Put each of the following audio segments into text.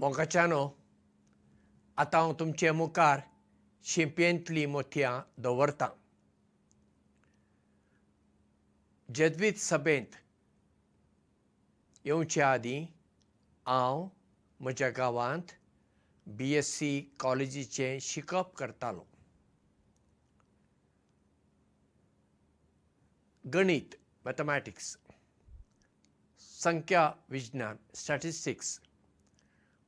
मोगाच्यानो आतां हांव तुमचे मुखार शिंपयेंतलीं मोतयां दवरतां. जदवीत सभेंत येवच्या आदीं हांव म्हज्या गांवांत बी एस सी कॉलेजीचें शिकप करतालो. गणीत मॅथमॅटिक्स संख्या विज्ञान स्टॅटिस्टिक्स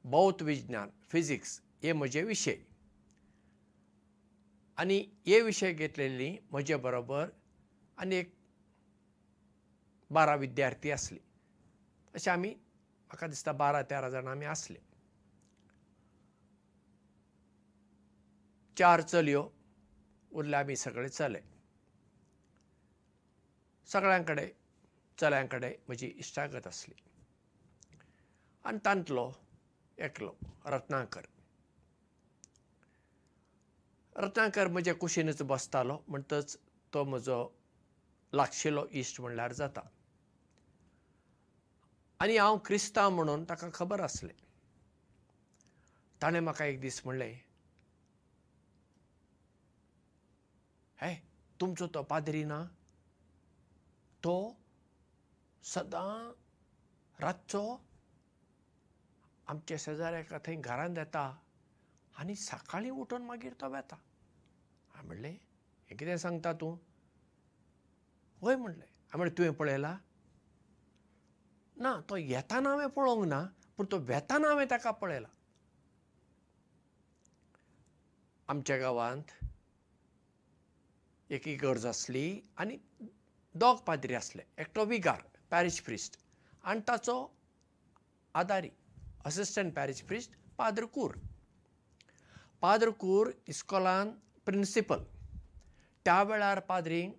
भौत विज्ञान फिजिक्स हे म्हजे विशय. आनी हे विशय घेतलेली म्हजे बरोबर आनी एक बारा विद्यार्थी आसली. अशे आमी म्हाका दिसता बारा तेरा जाणां आमी आसले. चार चलयो उरले आमी सगळे चले. सगळ्यां कडेन चल्यां कडेन म्हजी इश्टागत आसली. आनी तांतलो एकलो रत्नाकर. रत्नाकर म्हज्या कुशीनच बसतालो म्हणटच तो म्हजो लागशिल्लो इश्ट म्हणल्यार जाता. आनी हांव क्रिस्तांव म्हणून ताका खबर आसलें. ताणें म्हाका एक दीस म्हणलें हे तुमचो तो पाद्री ना? तो सदां रातचो आमच्या शेजाऱ्याक थंय घरांत येता आनी सकाळीं उठून मागीर तो वेता हांवें म्हणलें हें कितें सांगता तूं? हय म्हणलें. हांवें म्हणलें तुवें पळयला? ना तो येताना हांवें पळोवंक ना पूण तो वेताना हांवें ताका पळयला. आमच्या गांवांत एक इगर्ज आसली आनी दोग पाद्री आसले. एकटो विगार पॅरीश प्रिस्ट आनी ताचो आदारी असिस्टंट पॅरीश प्रिस्ट पाद्र कूर पाद्र कूर इस्कॉलान प्रिंसिपल त्या वेळार पाद्रींक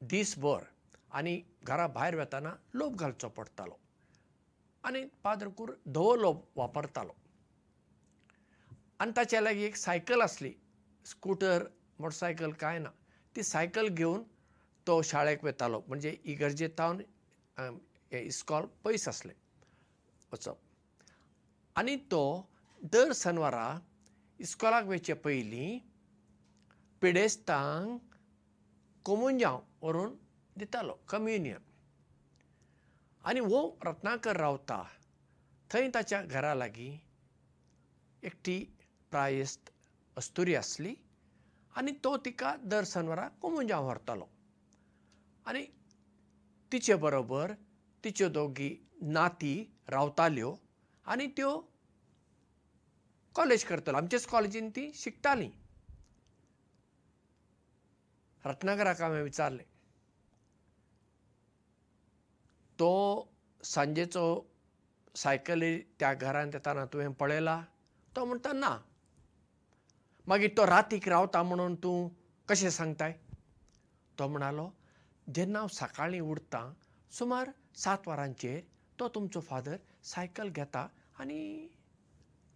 दीसभर आनी घरा भायर वताना लोप घालचो पडटालो. आनी पाद्र कूर धवो लोप वापरतालो. आनी ताचे लागीं एक सायकल आसली. स्कुटर मोटरसायकल कांय ना. ती सायकल घेवन तो शाळेक वतालो. म्हणजे इगर्जेतावन हे इस्कॉल पयस आसलें वचप. आनी तो दर शेनवारा इस्कॉलाक वयचे पयलीं पिडेस्तांक कोमुंजांव व्हरून दितालो कम्युनियन. आनी हो रत्नाकर रावता थंय ताच्या घरा लागीं एकटी प्रायस्त अस्तुरी आसली आनी तो तिका दर शेनवारा कोमुंजांव व्हरतालो. आनी तिचे बरोबर तिच्यो दोगी नाती रावताल्यो आनी त्यो कॉलेज करताल्यो आमचेच कॉलेजीन ती शिकतालीं. रत्नाकराक हांवें विचारलें तो सांजेचो सायकली त्या घरांत येताना तुवें पळयला? तो म्हणटा ना. मागीर तो रातीक रावता म्हणून तूं कशें सांगताय? तो म्हणलो जेन्ना हांव सकाळीं उठतां सुमार सात वरांचेर तो तुमचो फादर सायकल घेता आनी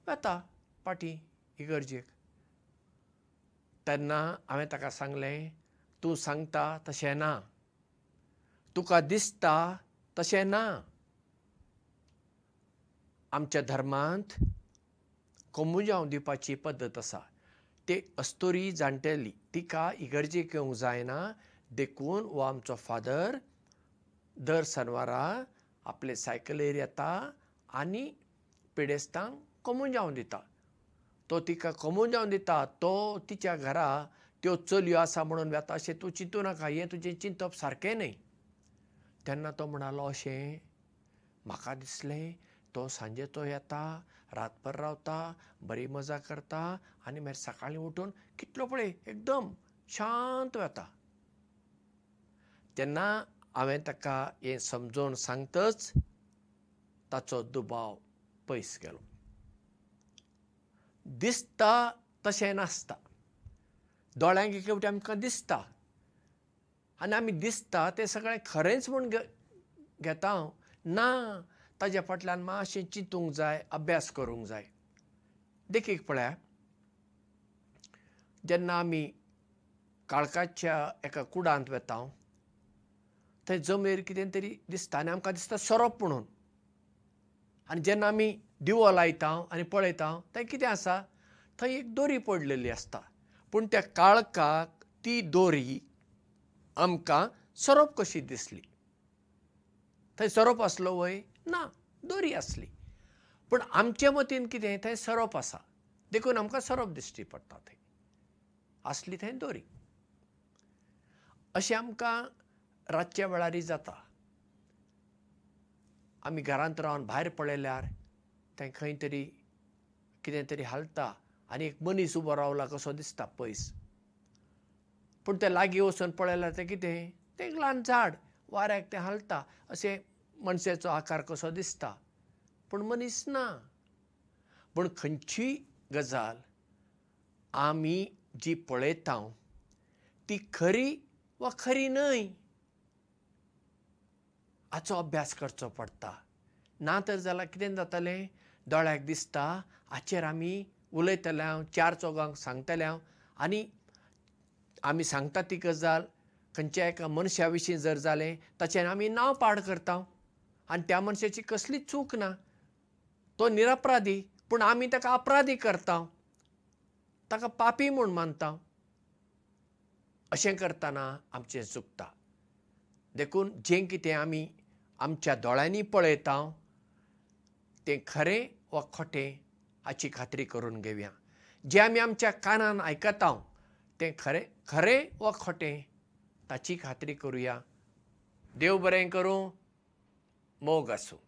वेता पाटी इगर्जेक तेन्ना हांवें ताका सांगलें तूं सांगता तशें ना. तुका दिसता तशें ना. आमच्या धर्मांत कोमुजांव दिवपाची पद्दत आसा. ते अस्तोरी जाणटेली तिका इगर्जेक येवंक जायना. देखून हो आमचो फादर दर शेनवारा आपले सायकलेर येता आनी पिडेस्तांक कोमुजांव दिता। तो तिका कोमुजांव दिता तो तिच्या घरा त्यो चलयो आसा म्हणून वेता अशें तूं चिंतू नाका हें तुजें चिंतप सारकें न्हय। तेन्ना तो म्हणलो अशें म्हाका दिसलें तो सांजेचो येता रातभर रावता बरी मजा करता आनी मागीर सकाळीं उठून कितलो पळय एकदम शांत वेता तेन्ना हांवें ताका हें समजोवन सांगतच ताचो दुबाव पयस गेलो दिसता तशें नासता. दोळ्यांक एक फावटी आमकां दिसता. आनी आमी दिसता तें सगळें खरेंच म्हूण घेता हांव. ना ताज्या फाटल्यान मातशें चिंतूंक जाय अभ्यास करूंक जाय. देखीक पळया. जेन्ना आमी काळखाच्या एका कुडांत वेता थंय जमेर कितें तरी दिसता आनी आमकां दिसता सरप म्हणून. आनी जेन्ना आमी दिवो लायता आनी पळयता थंय कितें आसा? थंय एक दोरी पडलेली आसता. पूण त्या काळखाक ती दोरी आमकां सरोप कशी दिसली? थंय सरोप आसलो वय? ना दोरी आसली. पूण आमचे मतीन कितें? थंय सरोप आसा. देखून आमकां सरोप दिश्टी पडटा थंय. आसली थंय दोरी. अशें आमकां रातच्या वेळारय जाता। आमी घरांत रावन भायर पळयल्यार थंय खंय तरी कितें तरी हालता आनी एक मनीस उबो रावला कसो दिसता पयस। पूण ते लागीं वचून पळयल्यार तें कितें? तें एक ल्हान झाड वाऱ्याक तें हालता अशें मनशाचो आकार कसो दिसता। पूण मनीस ना। पूण खंयचीय गजाल आमी जी पळयता ती खरी वा खरी न्हय हाचो अभ्यास करचो पडटा. ना तर जाल्यार कितें जातलें? दोळ्याक दिसता हाचेर आमी उलयतले हांव चार चौगांक सांगतले हांव. आनी आमी सांगता ती गजाल खंयच्या एका मनशा विशीं जर जालें ताचें आमी नांव पाड करता आनी त्या मनशाची कसलीच चूक ना. तो निरपराधी पूण आमी ताका अपराधी करता ताका पापी म्हूण मानता अशें करतना आमचें चुकता देखून जें कितें आमी आमच्या दोळ्यांनी पळयता तें खरें वा खोटें हाची खात्री करून घेवया. जें आमी आमच्या कानान आयकता तें खरें खरें वा खोटें ताची खात्री करुया. देव बरें करूं मोग आसूं